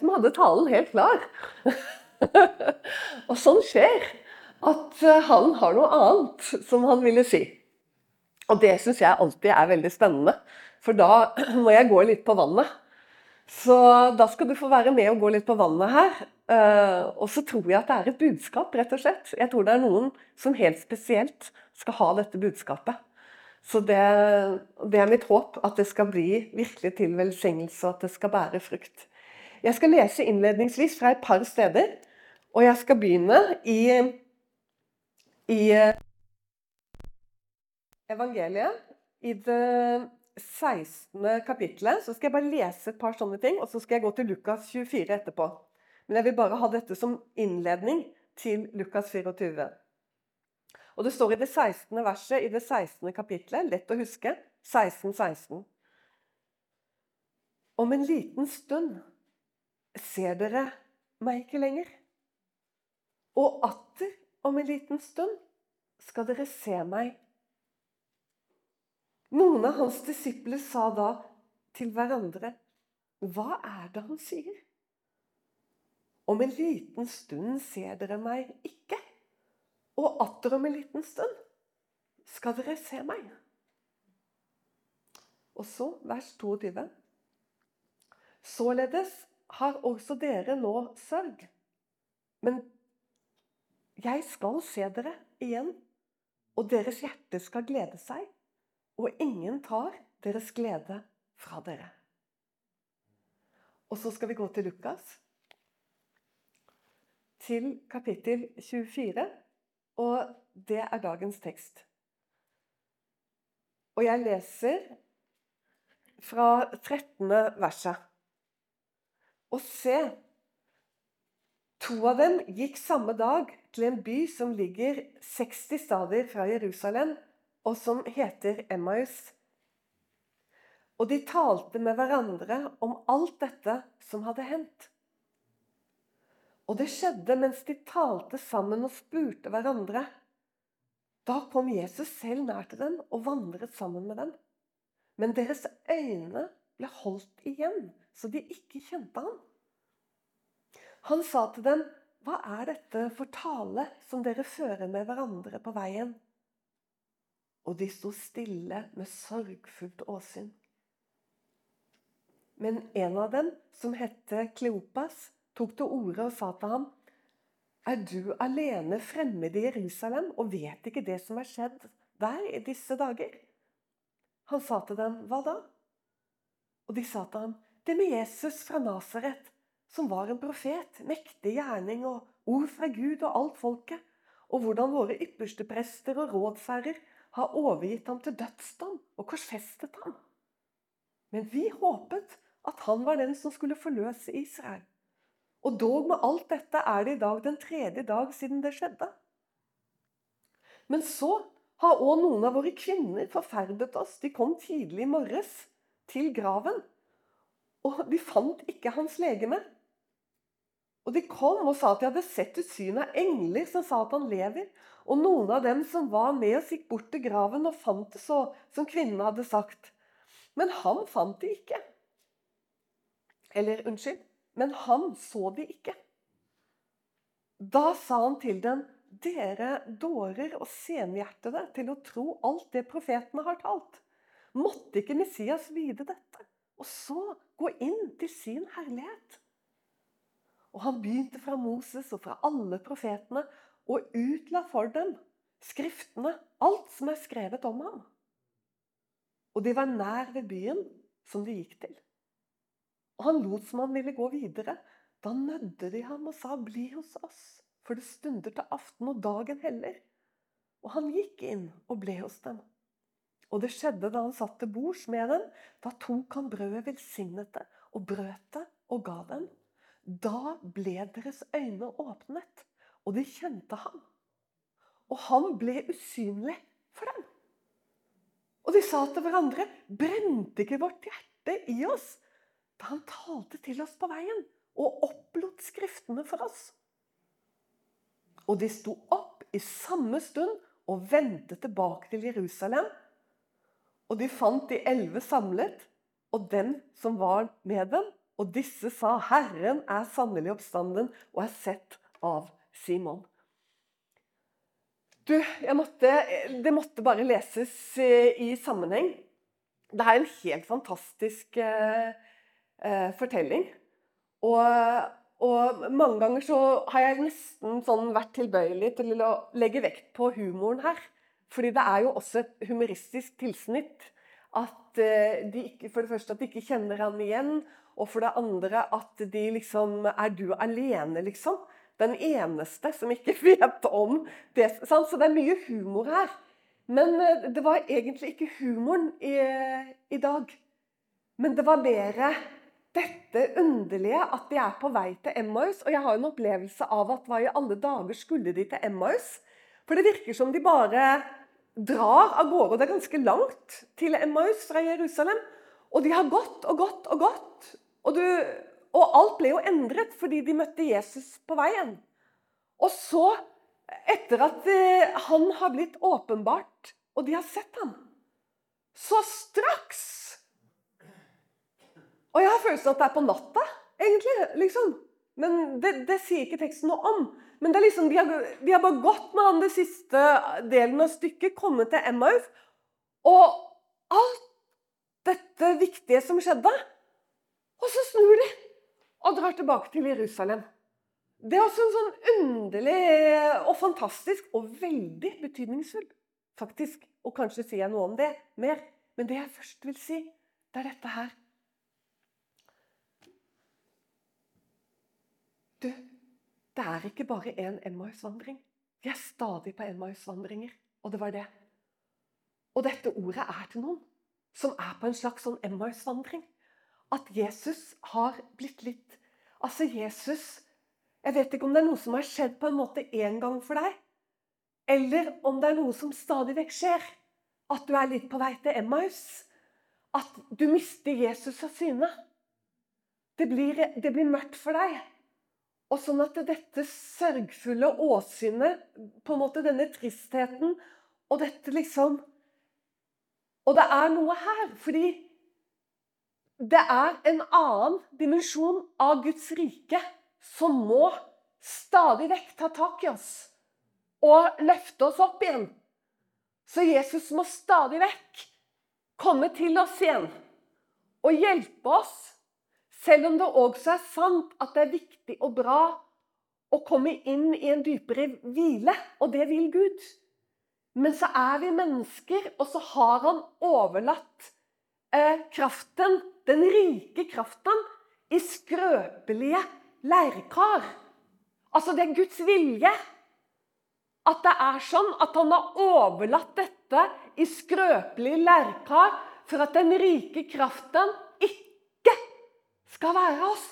som hadde talen helt klar. og sånn skjer. At eh, han har noe annet som han ville si. Og det syns jeg alltid er veldig spennende. For da må jeg gå litt på vannet. Så da skal du få være med og gå litt på vannet her. Eh, og så tror jeg at det er et budskap, rett og slett. Jeg tror det er noen som helt spesielt skal ha dette budskapet. Så det, det er mitt håp at det skal bli virkelig til velsignelse, og at det skal bære frukt. Jeg skal lese innledningsvis fra et par steder, og jeg skal begynne i, i eh, evangeliet. I det 16. kapittelet så skal jeg bare lese et par sånne ting, og så skal jeg gå til Lukas 24 etterpå. Men jeg vil bare ha dette som innledning til Lukas 24. Og Det står i det 16. verset i det 16. kapittelet, lett å huske, 16, 16. Om en liten stund ser dere meg ikke lenger. Og atter om en liten stund skal dere se meg. Noen av hans disipler sa da til hverandre, hva er det han sier? Om en liten stund ser dere meg ikke, og atter om en liten stund skal dere se meg. Og så vers 22. Således har også dere nå sørg. Men jeg skal se dere igjen, og deres hjerte skal glede seg, og ingen tar deres glede fra dere. Og så skal vi gå til Lukas, til kapittel 24, og det er dagens tekst. Og jeg leser fra 13. verset. Og se, to av dem gikk samme dag til en by som ligger 60 stader fra Jerusalem, og som heter Emmaus. Og de talte med hverandre om alt dette som hadde hendt. Og det skjedde mens de talte sammen og spurte hverandre. Da kom Jesus selv nær til dem og vandret sammen med dem. Men deres øyne ble holdt igjen så de ikke kjente ham. Han sa til dem, 'Hva er dette for tale som dere fører med hverandre på veien?' Og de sto stille med sorgfullt åsyn. Men en av dem, som het Kleopas, tok til orde og sa til ham, 'Er du alene fremmed i Jerusalem og vet ikke det som er skjedd der i disse dager?' Han sa til dem, 'Hva da?' Og de sa til ham, det med Jesus fra Nasaret, som var en profet, mektig gjerning og ord fra Gud og alt folket, og hvordan våre ypperste prester og rådsherrer har overgitt ham til dødsdom og korsfestet ham. Men vi håpet at han var den som skulle forløse Israel. Og dog med alt dette er det i dag den tredje dag siden det skjedde. Men så har òg noen av våre kvinner forferdet oss. De kom tidlig i morges til graven og de fant ikke hans legeme. Og De kom og sa at de hadde sett et syn av engler som sa at han lever. Og noen av dem som var med oss, gikk bort til graven og fant det så som kvinnen hadde sagt. Men han fant det ikke. Eller unnskyld, men han så det ikke. Da sa han til dem, dere dårer og senhjertede til å tro alt det profetene har talt. Måtte ikke Messias vite dette? Og så gå inn til sin herlighet. Og han begynte fra Moses og fra alle profetene og utla for dem skriftene, alt som er skrevet om ham. Og de var nær ved byen som de gikk til. Og han lot som han ville gå videre. Da nødde de ham og sa, 'Bli hos oss', for det stunder til aften, og dagen heller. Og han gikk inn og ble hos dem. Og det skjedde da han satt til bords med dem. Da tok han brødet, velsignet det og brøt det og ga dem. Da ble deres øyne åpnet, og de kjente ham. Og han ble usynlig for dem. Og de sa til hverandre, brente ikke vårt hjerte i oss da han talte til oss på veien og opplot Skriftene for oss? Og de sto opp i samme stund og vendte tilbake til Jerusalem og de fant de elleve samlet, og den som var med dem, Og disse sa, 'Herren er sannelig oppstanden og er sett av Simon'. Du, måtte, det måtte bare leses eh, i sammenheng. Det er en helt fantastisk eh, eh, fortelling. Og, og, mange ganger så har jeg nesten sånn vært tilbøyelig til å legge vekt på humoren her. Fordi det er jo også et humoristisk tilsnitt. At eh, de ikke, for det første at de ikke kjenner han igjen, og for det andre at de liksom Er du alene, liksom? den eneste som ikke vet om det. Så det er mye humor her. Men eh, det var egentlig ikke humoren i, i dag. Men det var mer dette underlige at de er på vei til Emmaus. Og jeg har en opplevelse av at hva i alle dager skulle de til Emmaus? For det virker som de bare drar av gårde. Det er ganske langt til Emmaus fra Jerusalem. Og de har gått og gått og gått. Og du og alt ble jo endret fordi de møtte Jesus på veien. Og så, etter at eh, han har blitt åpenbart, og de har sett ham, så straks Og jeg har følelsen at det er på natta, egentlig. liksom. Men det, det sier ikke teksten noe om. Men det er liksom, de har, de har bare gått med han det siste delen av stykket, kommet til Emmaus. Og alt dette viktige som skjedde Og så snur de og drar tilbake til Jerusalem. Det er også en sånn underlig og fantastisk og veldig betydningsfull, faktisk. Og kanskje sier jeg noe om det mer. Men det jeg først vil si, det er dette her. Du, det er ikke bare én Emmaus-vandring. Vi er stadig på Emmaus-vandringer. Og det var det. Og dette ordet er til noen som er på en slags sånn Emmaus-vandring at Jesus har blitt litt Altså, Jesus Jeg vet ikke om det er noe som har skjedd på en måte én gang for deg, eller om det er noe som stadig vekk skjer. At du er litt på vei til Emmaus. At du mister Jesus av syne. Det blir, det blir mørkt for deg. Og sånn at dette sørgfulle åsynet, på en måte denne tristheten og dette liksom Og det er noe her, fordi det er en annen dimensjon av Guds rike som må stadig vekk ta tak i oss og løfte oss opp igjen. Så Jesus må stadig vekk komme til oss igjen og hjelpe oss. Selv om det også er sant at det er viktig og bra å komme inn i en dypere hvile, og det vil Gud. Men så er vi mennesker, og så har han overlatt eh, kraften den rike kraften i skrøpelige leirkar. Altså, det er Guds vilje at det er sånn at han har overlatt dette i skrøpelige leirkar for at den rike kraften skal være oss,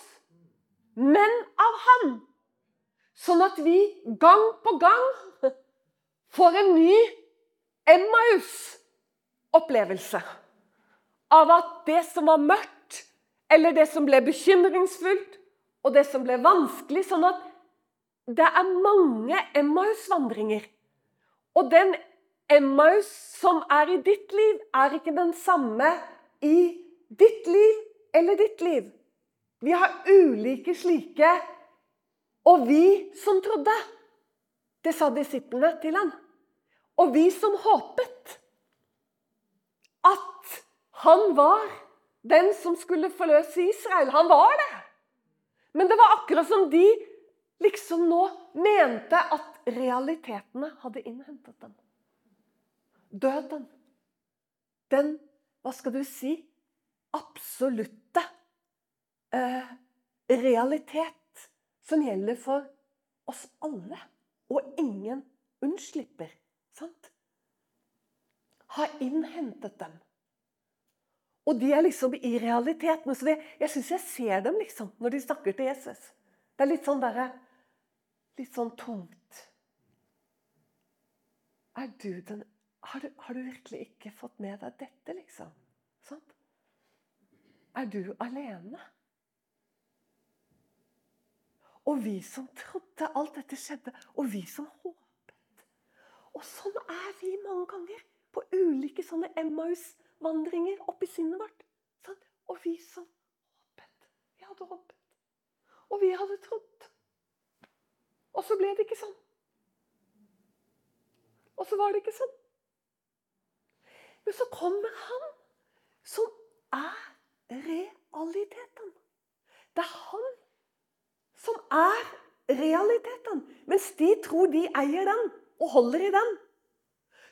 men av Han. Sånn at vi gang på gang får en ny Emmaus-opplevelse av at det som var mørkt, eller det som ble bekymringsfullt, og det som ble vanskelig Sånn at det er mange Emmaus-vandringer. Og den Emmaus som er i ditt liv, er ikke den samme i ditt liv eller ditt liv. Vi har ulike slike. Og vi som trodde, det sa disiplene til ham. Og vi som håpet at han var den som skulle forløse Israel. Han var det. Men det var akkurat som de liksom nå mente at realitetene hadde innhentet dem. Døden. Den, hva skal du si, absolutte eh, realitet som gjelder for oss alle. Og ingen unnslipper. Sant? Har innhentet dem. Og de er liksom i realiteten. Så det, jeg syns jeg ser dem liksom, når de snakker til Jesus. Det er litt sånn derre Litt sånn tungt. Er du den har du, har du, virkelig ikke fått med deg dette, liksom? Sånn? Er du alene? Og vi som trodde alt dette skjedde, og vi som håpet. Og sånn er vi mange ganger på ulike sånne Emmaus vandringer oppi sinnet vårt. Sånn. Og vi som håpet. Vi hadde håpet. Og vi hadde trodd. Og så ble det ikke sånn. Og så var det ikke sånn. Men så kommer han som er realiteten. Det er han som er realiteten. Mens de tror de eier den og holder i den,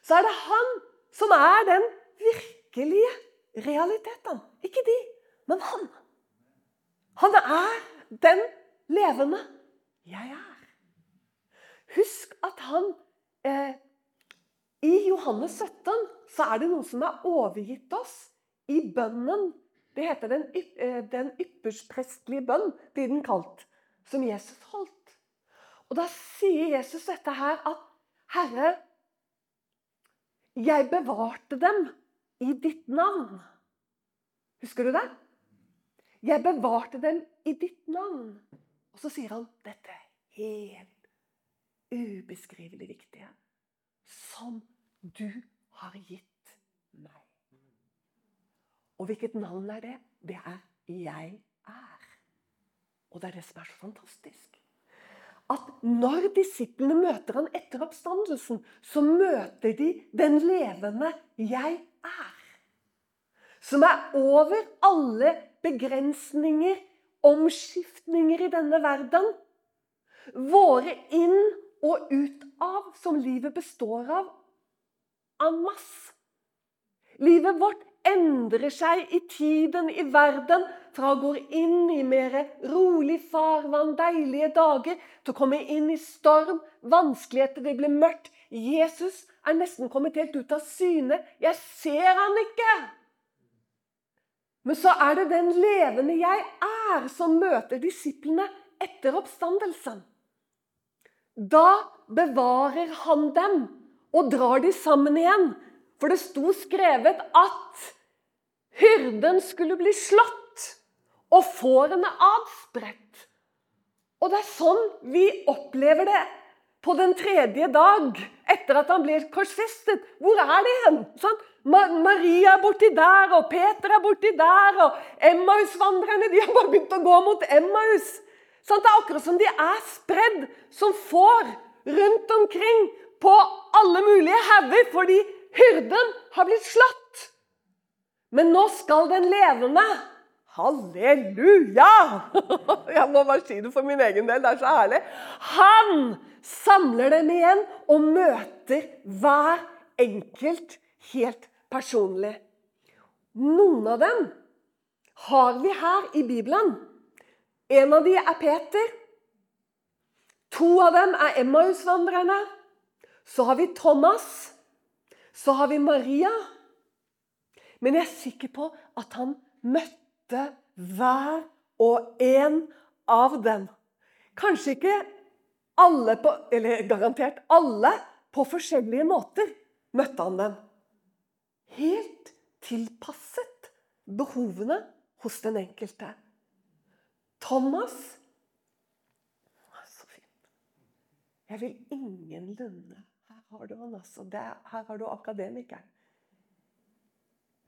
så er det han som er den virkelige realiteten. Ikke de, men han. Han er den levende jeg er. Husk at han eh, I Johannes 17 så er det noe som er overgitt oss i bønnen. Det heter den, eh, den yppersprestlige bønn, blir den kalt, som Jesus holdt. Og da sier Jesus dette her at Herre, jeg bevarte dem i ditt navn. Husker du det? Jeg bevarte dem i ditt navn. Og så sier han dette helt ubeskrivelig viktige. Som du har gitt meg. Og hvilket navn er det? Det er 'Jeg. Og det er det som er så fantastisk at når disiplene møter han etter oppstandelsen, så møter de den levende 'jeg er'. Som er over alle begrensninger, omskiftninger i denne verden. Våre inn- og ut av, som livet består av, en masse. Livet vårt endrer seg i tiden, i verden, fra å gå inn i mer rolig farvann, deilige dager, til å komme inn i storm, vanskeligheter, det blir mørkt. Jesus er nesten kommet helt ut av syne. Jeg ser han ikke! Men så er det den levende jeg er, som møter disiplene etter oppstandelsen. Da bevarer han dem og drar de sammen igjen for det sto skrevet at hyrden skulle bli slått og fårene adspredt. Og det er sånn vi opplever det på den tredje dag etter at han blir korsfestet. Hvor er de hen? Sånn? Maria er borti der, og Peter er borti der, og Emmaus-vandrerne de har bare begynt å gå mot Emmaus. Sånn, det er akkurat som de er spredd som får rundt omkring på alle mulige hauger, fordi Hyrden har blitt slått. Men nå skal den levende Halleluja! Jeg må bare si det for min egen del. Det er så herlig. Han samler dem igjen og møter hver enkelt helt personlig. Noen av dem har vi her i Bibelen. En av dem er Peter. To av dem er Emmausvandrerne. Så har vi Thomas. Så har vi Maria. Men jeg er sikker på at han møtte hver og en av dem. Kanskje ikke alle på Eller garantert alle på forskjellige måter møtte han dem. Helt tilpasset behovene hos den enkelte. Thomas Så fint. Jeg vil ingenlunde har du han altså. Det, her har du akademikeren.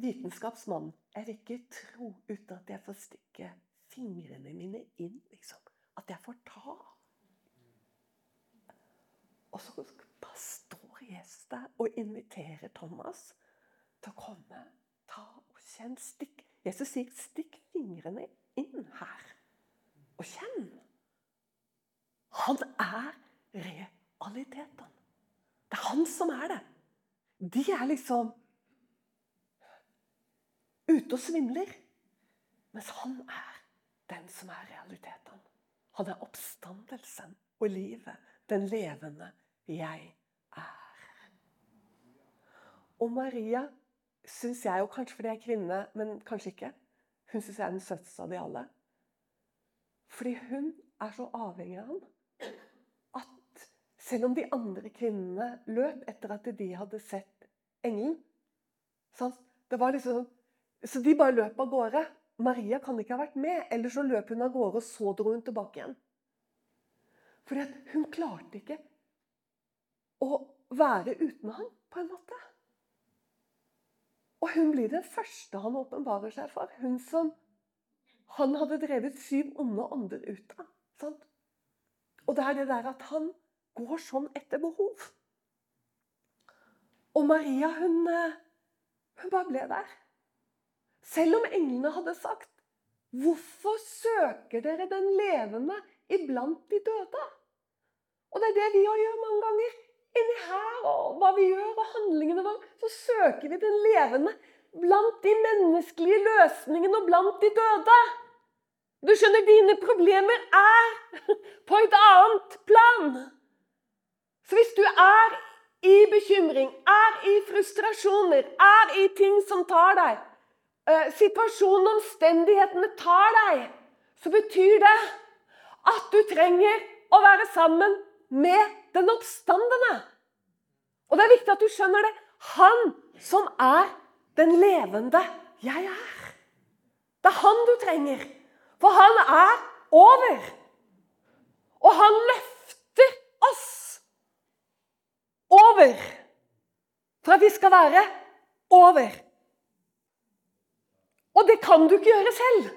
Vitenskapsmann. Jeg vil ikke tro uten at jeg får stikke fingrene mine inn, liksom. At jeg får ta. Og så står Jesus der og inviterer Thomas til å komme. Ta og kjenn. Stikk. Jesus sier 'stikk fingrene inn her og kjenn'. Han er realiteten. Det er han som er det. De er liksom ute og svindler. Mens han er den som er realiteten. Han er oppstandelsen og livet. Den levende jeg er. Og Maria syns jeg, og kanskje fordi jeg er kvinne, men kanskje ikke Hun syns jeg er den søteste av de alle. Fordi hun er så avhengig av ham selv om de andre kvinnene løp etter at de hadde sett engelen. Liksom, så de bare løp av gårde. Maria kan ikke ha vært med, eller så løp hun av gårde, og så dro hun tilbake igjen. Fordi hun klarte ikke å være uten ham, på en måte. Og hun blir den første han åpenbarer seg for. Hun som han hadde drevet syv onde ånder ut av. Sant? Og det er det der at han går sånn etter behov. Og Maria, hun, eh, hun bare ble der. Selv om englene hadde sagt 'Hvorfor søker dere den levende iblant de døde?' Og det er det vi gjør mange ganger. Inni her og hva vi gjør, og handlingene våre, så søker vi den levende blant de menneskelige løsningene og blant de døde. Du skjønner, dine problemer er på et annet plan. Så hvis du er i bekymring, er i frustrasjoner, er i ting som tar deg, eh, situasjonen og omstendighetene tar deg, så betyr det at du trenger å være sammen med den oppstandende. Og det er viktig at du skjønner det. Han som er den levende jeg er. Det er han du trenger. For han er over. Og han løfter oss over. For at vi skal være over. Og det kan du ikke gjøre selv.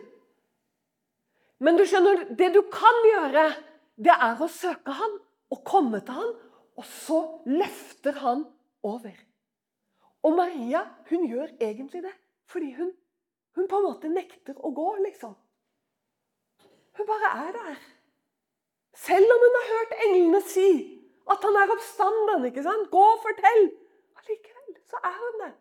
Men du skjønner, det du kan gjøre, det er å søke han og komme til han, og så løfter han over. Og Maria hun gjør egentlig det fordi hun, hun på en måte nekter å gå, liksom. Hun bare er der. Selv om hun har hørt englene si at han er oppstanden. ikke sant? Gå og fortell. Allikevel så er hun det.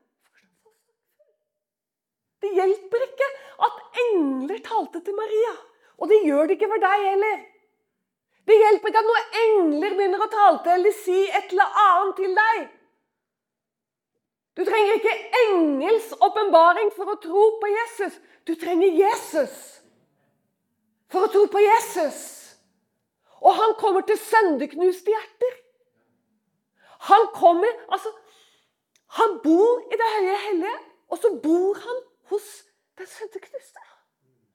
Det hjelper ikke at engler talte til Maria. Og det gjør det ikke for deg heller. Det hjelper ikke at noen engler begynner å tale til eller si et eller annet til deg. Du trenger ikke engels åpenbaring for å tro på Jesus. Du trenger Jesus for å tro på Jesus. Og han kommer til sønderknuste hjerter. Han kommer Altså, han bor i det høye hellige, og så bor han hos den sønderknuste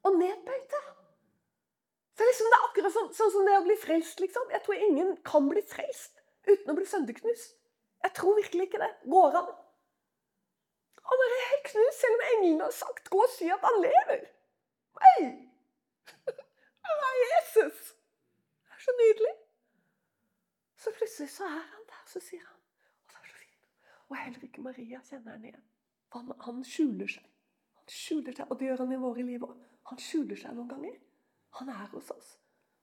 og nedbøyte. Så liksom, Det er akkurat sånn, sånn, som det å bli frelst. liksom. Jeg tror ingen kan bli frelst uten å bli sønderknust. Jeg tror virkelig ikke det. Går an. Han er helt knust, selv om englene har sagt 'gå og si at han lever'. Nei! Han er Jesus. Så nydelig. Så plutselig så er han der, så sier han Og det er så fint. Og heller ikke Maria kjenner han igjen. Han, han skjuler seg. Han skjuler seg, Og det gjør han i våre liv òg. Han skjuler seg noen ganger. Han er hos oss.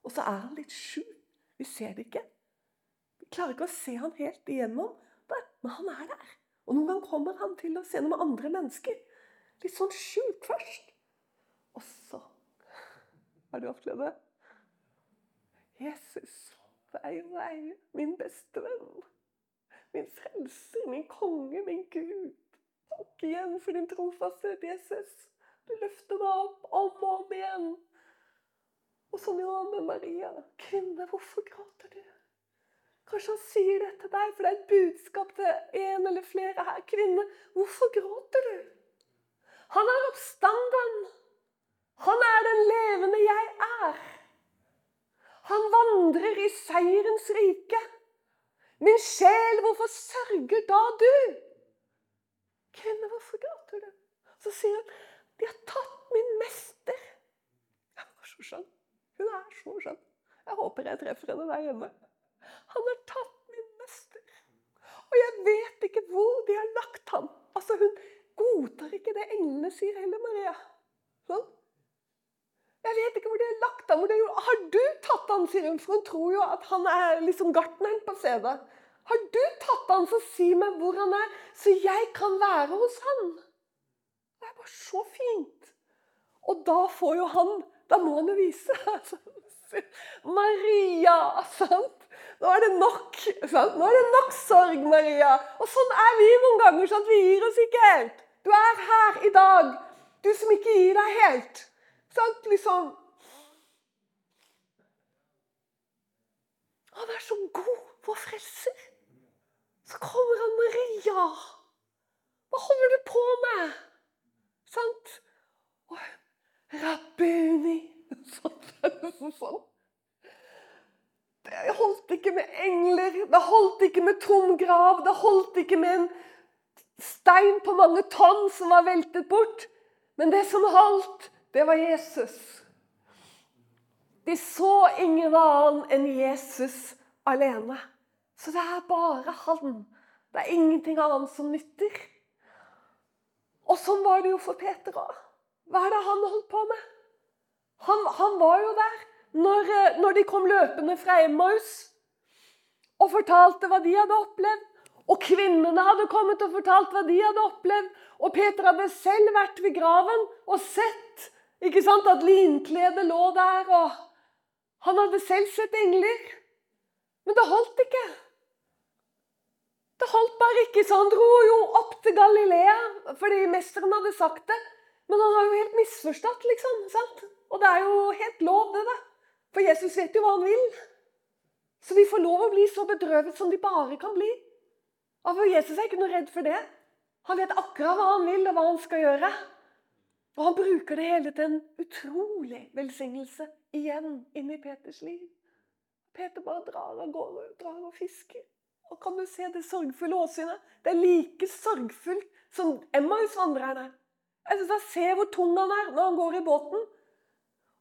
Og så er han litt skjult. Vi ser det ikke. Vi klarer ikke å se han helt igjennom men han er der. Og noen ganger kommer han til oss gjennom andre mennesker. Litt sånn skjult først. Og så Har du opplevd det? Jesus, og vei, min beste venn. Min frelser, min konge, min Gud. Takk igjen for din trofasthet, Jesus. Du løfter meg opp om og om igjen. Og sånn gjør han med Maria. Kvinne, hvorfor gråter du? Kanskje han sier det til deg, for det er et budskap til en eller flere her. Kvinne, hvorfor gråter du? Han er oppstanden. Han er den levende jeg er. Han vandrer i seierens rike. Min sjel, hvorfor sørger da du? Kvinne, hvorfor gråter du? Så sier han, de har tatt min mester. Jeg var så skjønn. Hun er så skjønn. Jeg håper jeg treffer henne der hjemme. Han har tatt min mester. Og jeg vet ikke hvor de har lagt ham. Altså, Hun godtar ikke det englene sier heller, Maria. Sånn? Jeg vet ikke hvor de har lagt ham. Har du tatt han, sier hun, for hun tror jo at han er liksom gartneren på stedet. Har du tatt han, så si meg hvor han er, så jeg kan være hos han. Det er bare så fint. Og da får jo han Da må han jo vise. Maria! sant? Nå er det nok. Sant? Nå er det nok sorg, Maria. Og sånn er vi noen ganger, sånn at vi gir oss ikke helt. Du er her i dag, du som ikke gir deg helt. Sant? Liksom Han er så god, vår frelser. Så kommer han Maria. Hva holder du på med? Sant? Rabbuni. Rabbini. Det holdt ikke med engler, det holdt ikke med tom grav, det holdt ikke med en stein på mange tonn som var veltet bort. Men det som holdt, det var Jesus. De så ingen annen enn Jesus alene. Så det er bare han. Det er ingenting annet som nytter. Og sånn var det jo for Peter òg. Hva er det han holdt på med? Han, han var jo der når, eh, når, de kom løpende fra Emmaus og fortalte hva de hadde opplevd. Og kvinnene hadde kommet og fortalt hva de hadde opplevd. Og Peter hadde selv vært ved graven og sett ikke sant, at linkledet lå der. og Han hadde selv sett engler. Men det holdt ikke. Det holdt bare ikke, så han dro jo opp til Galilea fordi mesteren hadde sagt det. Men han har jo helt misforstått, liksom. sant? Og det er jo helt lov, det, da. For Jesus vet jo hva han vil. Så vi får lov å bli så bedrøvet som de bare kan bli. Og for Jesus er ikke noe redd for det. Han vet akkurat hva han vil, og hva han skal gjøre. Og han bruker det hele til en utrolig velsignelse igjen inn i Peters liv. Peter bare drar av gårde og drar og fisker. Og kan du se det sorgfulle åsynet? Det er like sorgfullt som Emmaus-vandrerne. Jeg synes jeg ser hvor tung han er når han går i båten.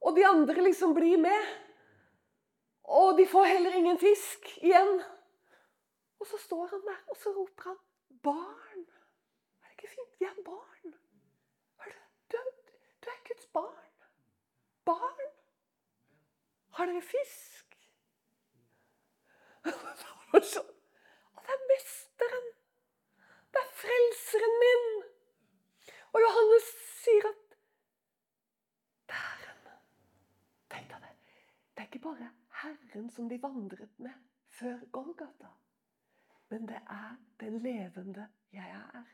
Og de andre liksom blir med. Og de får heller ingen fisk igjen. Og så står han der, og så roper han 'Barn'. Er det ikke fint? Vi er barn. Du, er, du er Guds barn. Barn. Har dere fisk? sånn. Det er mesteren. Det er frelseren min. Og Johannes sier at det er Herren. Tenk deg det. Det er ikke bare Herren som de vandret med før Golgata. Men det er den levende jeg er.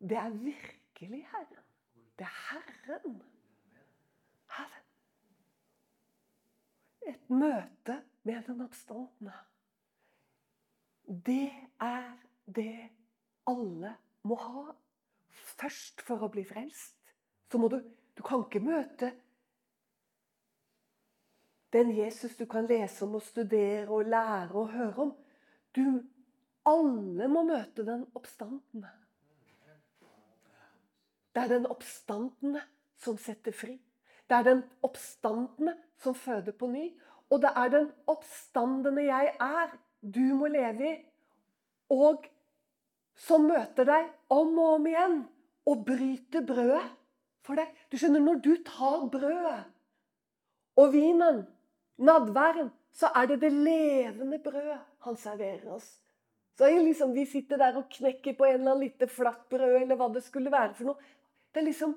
Det er virkelig Herren. Det er Herren. Herren. Et møte med den oppstandende. Det er det alle må ha. Først for å bli frelst. Så må du Du kan ikke møte den Jesus du kan lese om og studere og lære og høre om. Du Alle må møte den oppstandende. Det er den oppstandende som setter fri. Det er den oppstandende som føder på ny. Og det er den oppstandende jeg er, du må leve i, og som møter deg om og om igjen og bryter brødet for deg. Du skjønner, når du tar brødet og vinen, nadværen, så er det det levende brødet han serverer oss. Så liksom, Vi sitter der og knekker på en eller annen lite flatt brød, eller hva det skulle være for noe. Det er liksom,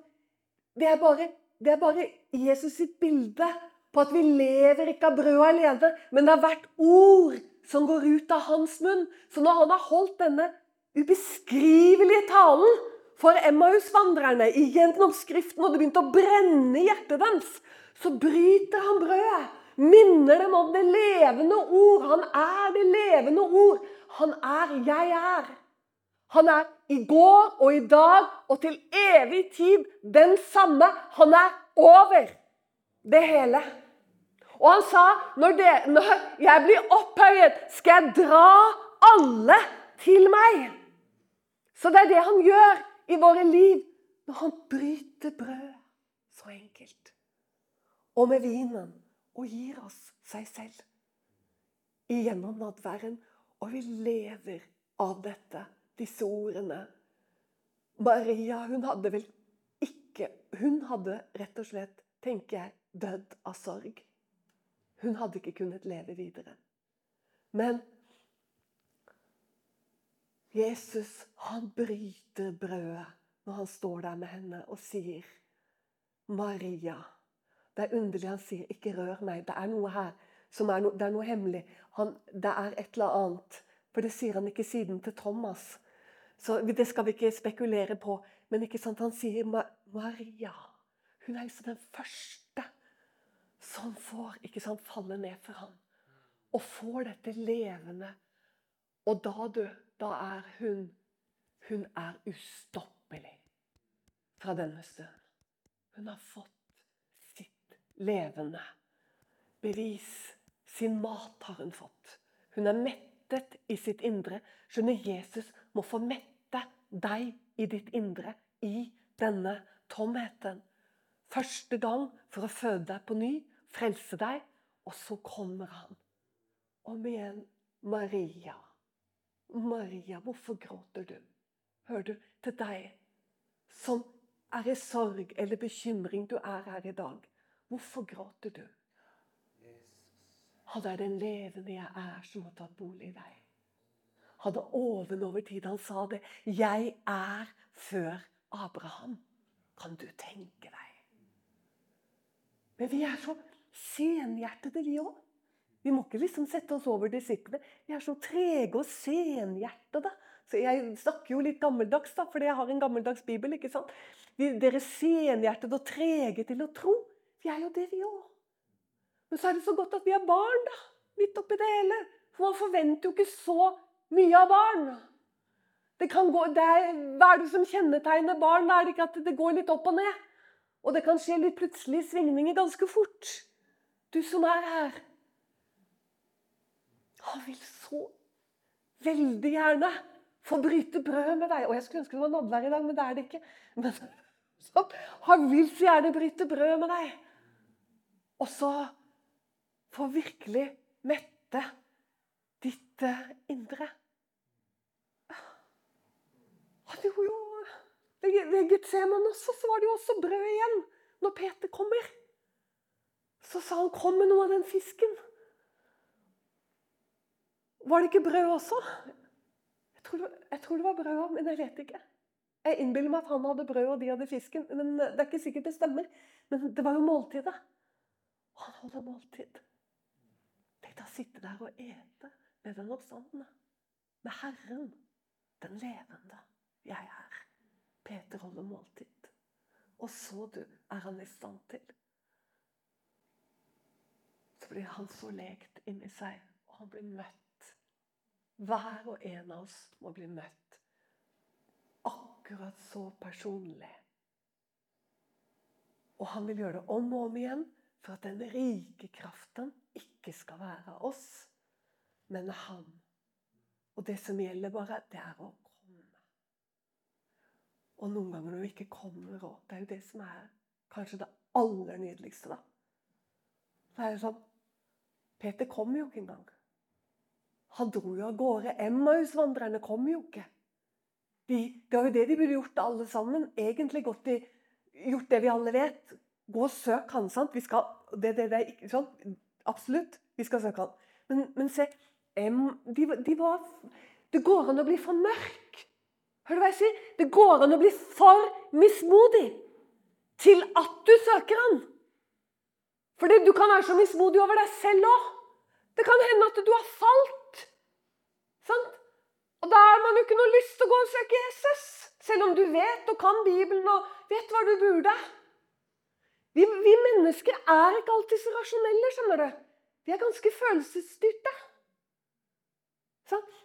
det er bare, det er bare Jesus sitt bilde på at vi lever ikke av brød alene, men det har vært ord som går ut av hans munn. Så når han har holdt denne ubeskrivelige talen for Emmaus-vandrerne gjennom Skriften, og det begynte å brenne i hjertet deres, så bryter han brødet. Minner dem om det levende ord. Han er det levende ord. Han er 'jeg er'. Han er i går og i dag og til evig tid den samme. Han er over det hele. Og han sa når, det, når jeg blir opphøyet, skal jeg dra alle til meg. Så det er det han gjør i våre liv når han bryter brød. Så enkelt. Og med vinen. Og gir oss seg selv. Igjennom nadværen. Og vi lever av dette, disse ordene. Maria, hun hadde vel ikke Hun hadde rett og slett, tenker jeg, dødd av sorg. Hun hadde ikke kunnet leve videre. Men Jesus han bryter brødet når han står der med henne og sier 'Maria'. Det er underlig han sier 'ikke rør meg'. Det er noe her som er, no, det er noe hemmelig. Han, det er et eller annet. For det sier han ikke siden til Thomas. Så Det skal vi ikke spekulere på. Men ikke sant, han sier 'Maria'. Hun er liksom den første som får ikke sant, falle ned for ham. Og får dette levende. Og da, du, da er hun Hun er ustoppelig fra denne stund. Hun har fått sitt levende bevis. Sin mat har hun fått. Hun er mettet i sitt indre. Skjønner, Jesus må få mette deg i ditt indre, i denne tomheten. første gang for å føde deg på ny, frelse deg. Og så kommer han. Om igjen Maria. Maria, hvorfor gråter du? Hører du til deg som er i sorg eller bekymring, du er her i dag. Hvorfor gråter du? Han er den levende jeg er, som har tatt bolig i deg. Hadde oven over tid. Han sa det. 'Jeg er før Abraham'. Kan du tenke deg? Men vi er så senhjertede, vi òg. Vi må ikke liksom sette oss over disiplene. Vi er så trege og senhjertede. Så jeg snakker jo litt gammeldags, da, fordi jeg har en gammeldags bibel. ikke sant? Vi, dere senhjertede og trege til å tro. Vi er jo det, vi òg. Men så er det så godt at vi er barn, da. Midt oppi det hele. For man forventer jo ikke så mye av barn. Det kan gå, det er, hva er det som kjennetegner barn? Det er ikke at det går litt opp og ned. Og det kan skje litt plutselige svingninger ganske fort. Du som er her. Han vil så veldig gjerne få bryte brød med deg. Og jeg skulle ønske det var nadvær i dag, men det er det ikke. Men så, Han vil så gjerne bryte brød med deg. Og så for å virkelig mette ditt eh, indre. Han gjorde jo Ved Getsemane også, så var det jo også brød igjen. Når Peter kommer, så sa han 'kom med noe av den fisken'. Var det ikke brød også? Jeg tror, jeg tror det var brød òg, men jeg vet ikke. Jeg innbiller meg at han hadde brød og de hadde fisken. men Det er ikke sikkert det stemmer. Men det var jo måltidet. Han holder måltid. Tenk deg å sitte der og ete med den oppstandende. Med Herren, den levende. Jeg er. Peter holder måltid. Og så, du, er han i stand til. Så blir han så lekt inni seg, og han blir møtt. Hver og en av oss må bli møtt akkurat så personlig. Og han vil gjøre det om og om igjen for at den rike kraften ikke skal være oss, men ham. Og det som gjelder bare, det er å komme. Og noen ganger når vi ikke kommer òg. Det er jo det som er kanskje det aller nydeligste, da. Det er jo sånn Peter kom jo ikke engang. Han dro jo av gårde. Emmaus-vandrerne kom jo ikke. De, det var jo det de burde gjort, alle sammen. Egentlig i, gjort det vi alle vet. Gå og søk han, sant? Vi skal, det, det, det, sånn. Absolutt. Vi skal søke han. Men, men se de, de var, Det går an å bli for mørk. Hør du hva jeg sier? Det går an å bli for mismodig til at du søker han. Fordi du kan være så mismodig over deg selv òg. Det kan hende at du har falt. Sant? Og da har man jo ikke noe lyst til å gå og søke Jesus. Selv om du vet og kan Bibelen og vet hva du burde. Vi, vi mennesker er ikke alltid så rasjonelle, skjønner du. Vi er ganske følelsesstyrte.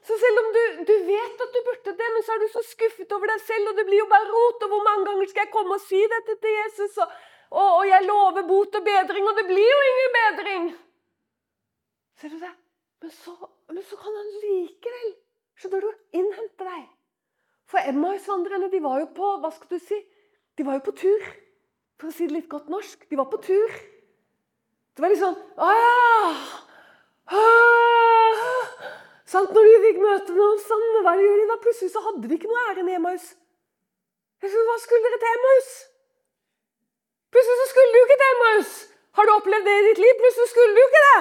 Så selv om du, du, vet at du burde det, men så er du så skuffet over deg selv, og det blir jo bare rot. Og hvor mange ganger skal jeg komme og si dette til Jesus? Og, og, og jeg lover bot og bedring, og det blir jo ingen bedring. Ser du det? Men så, men så kan han likevel skjønner du, innhente deg. For Emma og vandrerne de var jo på hva skal du si, de var jo på tur. For å si det litt godt norsk. De var på tur. Det var litt sånn Sant? Når de fikk møte noen sanne, hva gjør de da? Plutselig så hadde de ikke noe ære i Emmaus. Hva skulle dere til Emmaus? Plutselig så skulle du ikke til Emmaus. Har du opplevd det i ditt liv? Plutselig skulle du ikke det.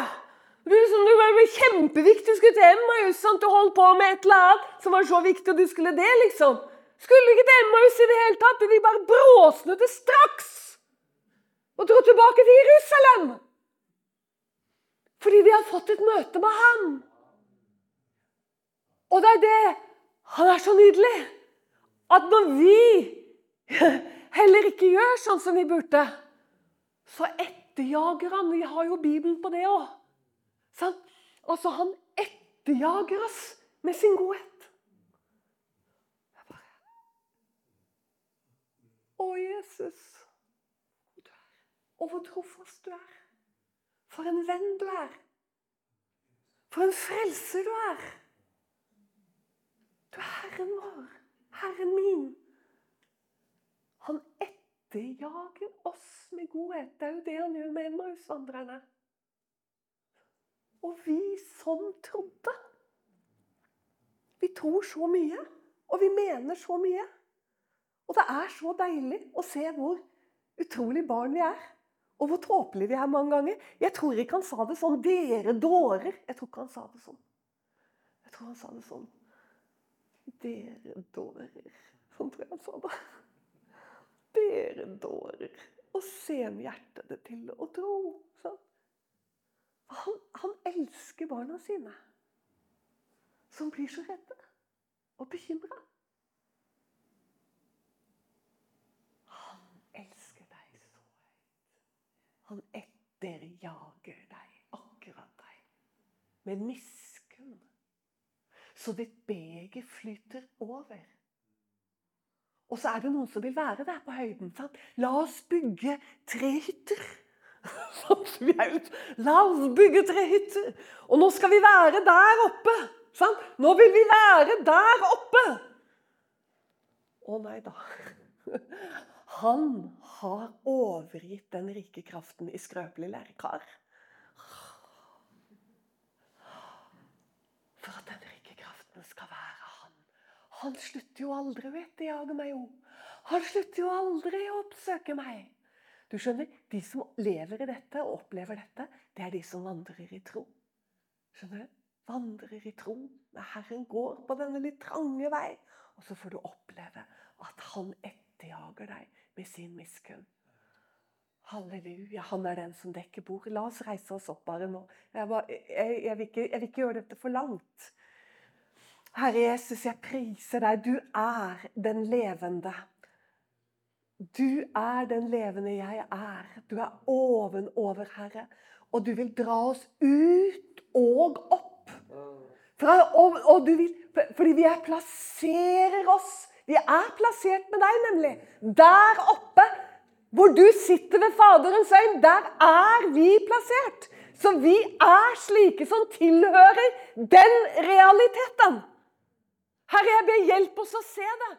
Du, liksom, det var kjempeviktig du skulle til Emmaus. Sant? Du holdt på med et eller annet som var så viktig, og du skulle det, liksom. Skulle du ikke til Emmaus i det hele tatt. De bare bråsnudde straks og dro tilbake til Jerusalem. Fordi de har fått et møte med ham. Og det er det Han er så nydelig. At når vi heller ikke gjør sånn som vi burde, så etterjager han. Vi har jo Bibelen på det òg. Altså, han etterjager oss med sin godhet. Å, Jesus. Og hvor trofast du er. For en venn du er. For en frelser du er. Du er Herren vår. Herren min. Han etterjager oss med godhet. Det er jo det han gjør med Emmausvandrerne. Og vi som trodde. Vi tror så mye, og vi mener så mye. Og det er så deilig å se hvor utrolig barn vi er. Og hvor tåpelige vi er mange ganger. Jeg tror ikke han sa det sånn 'dere dårer'. Jeg tror ikke han sa det sånn. Jeg tror han sa det sånn 'Dere dårer'. Sånn tror jeg han sa det. Dere dårer. Og senhjertede til å tro. Sånn. Han, han elsker barna sine, som blir så redde og bekymra. Han elsker deg så høyt. Han etterjager deg, akkurat deg, med miskunn. Så ditt beger flyter over. Og så er det noen som vil være der på høyden. Sant? La oss bygge tre hytter. La oss bygge tre hytter. Og nå skal vi være der oppe. Sant? Nå vil vi være der oppe. Å nei da. Han har overgitt den rike kraften i skrøpelig lærkar. For at den rike kraften skal være han. Han slutter jo aldri å etterjage meg jo. Han slutter jo aldri å oppsøke meg. Du skjønner, De som lever i dette og opplever dette, det er de som vandrer i tro. Skjønner du? Vandrer i tro. Når Herren går på denne litt trange vei. Og så får du oppleve at han etterjager deg med sin miskunn. Halleluja. Han er den som dekker bord. La oss reise oss opp bare nå. Jeg, bare, jeg, jeg, vil ikke, jeg vil ikke gjøre dette for langt. Herre Jesus, jeg priser deg. Du er den levende. Du er den levende jeg er. Du er ovenover, Herre. Og du vil dra oss ut og opp. Fra, og, og du vil, fordi vi er plasserer oss. Vi er plassert med deg, nemlig. Der oppe, hvor du sitter ved Faderens øyne, der er vi plassert. Så vi er slike som tilhører den realiteten. Herre, jeg ber hjelp oss å se det.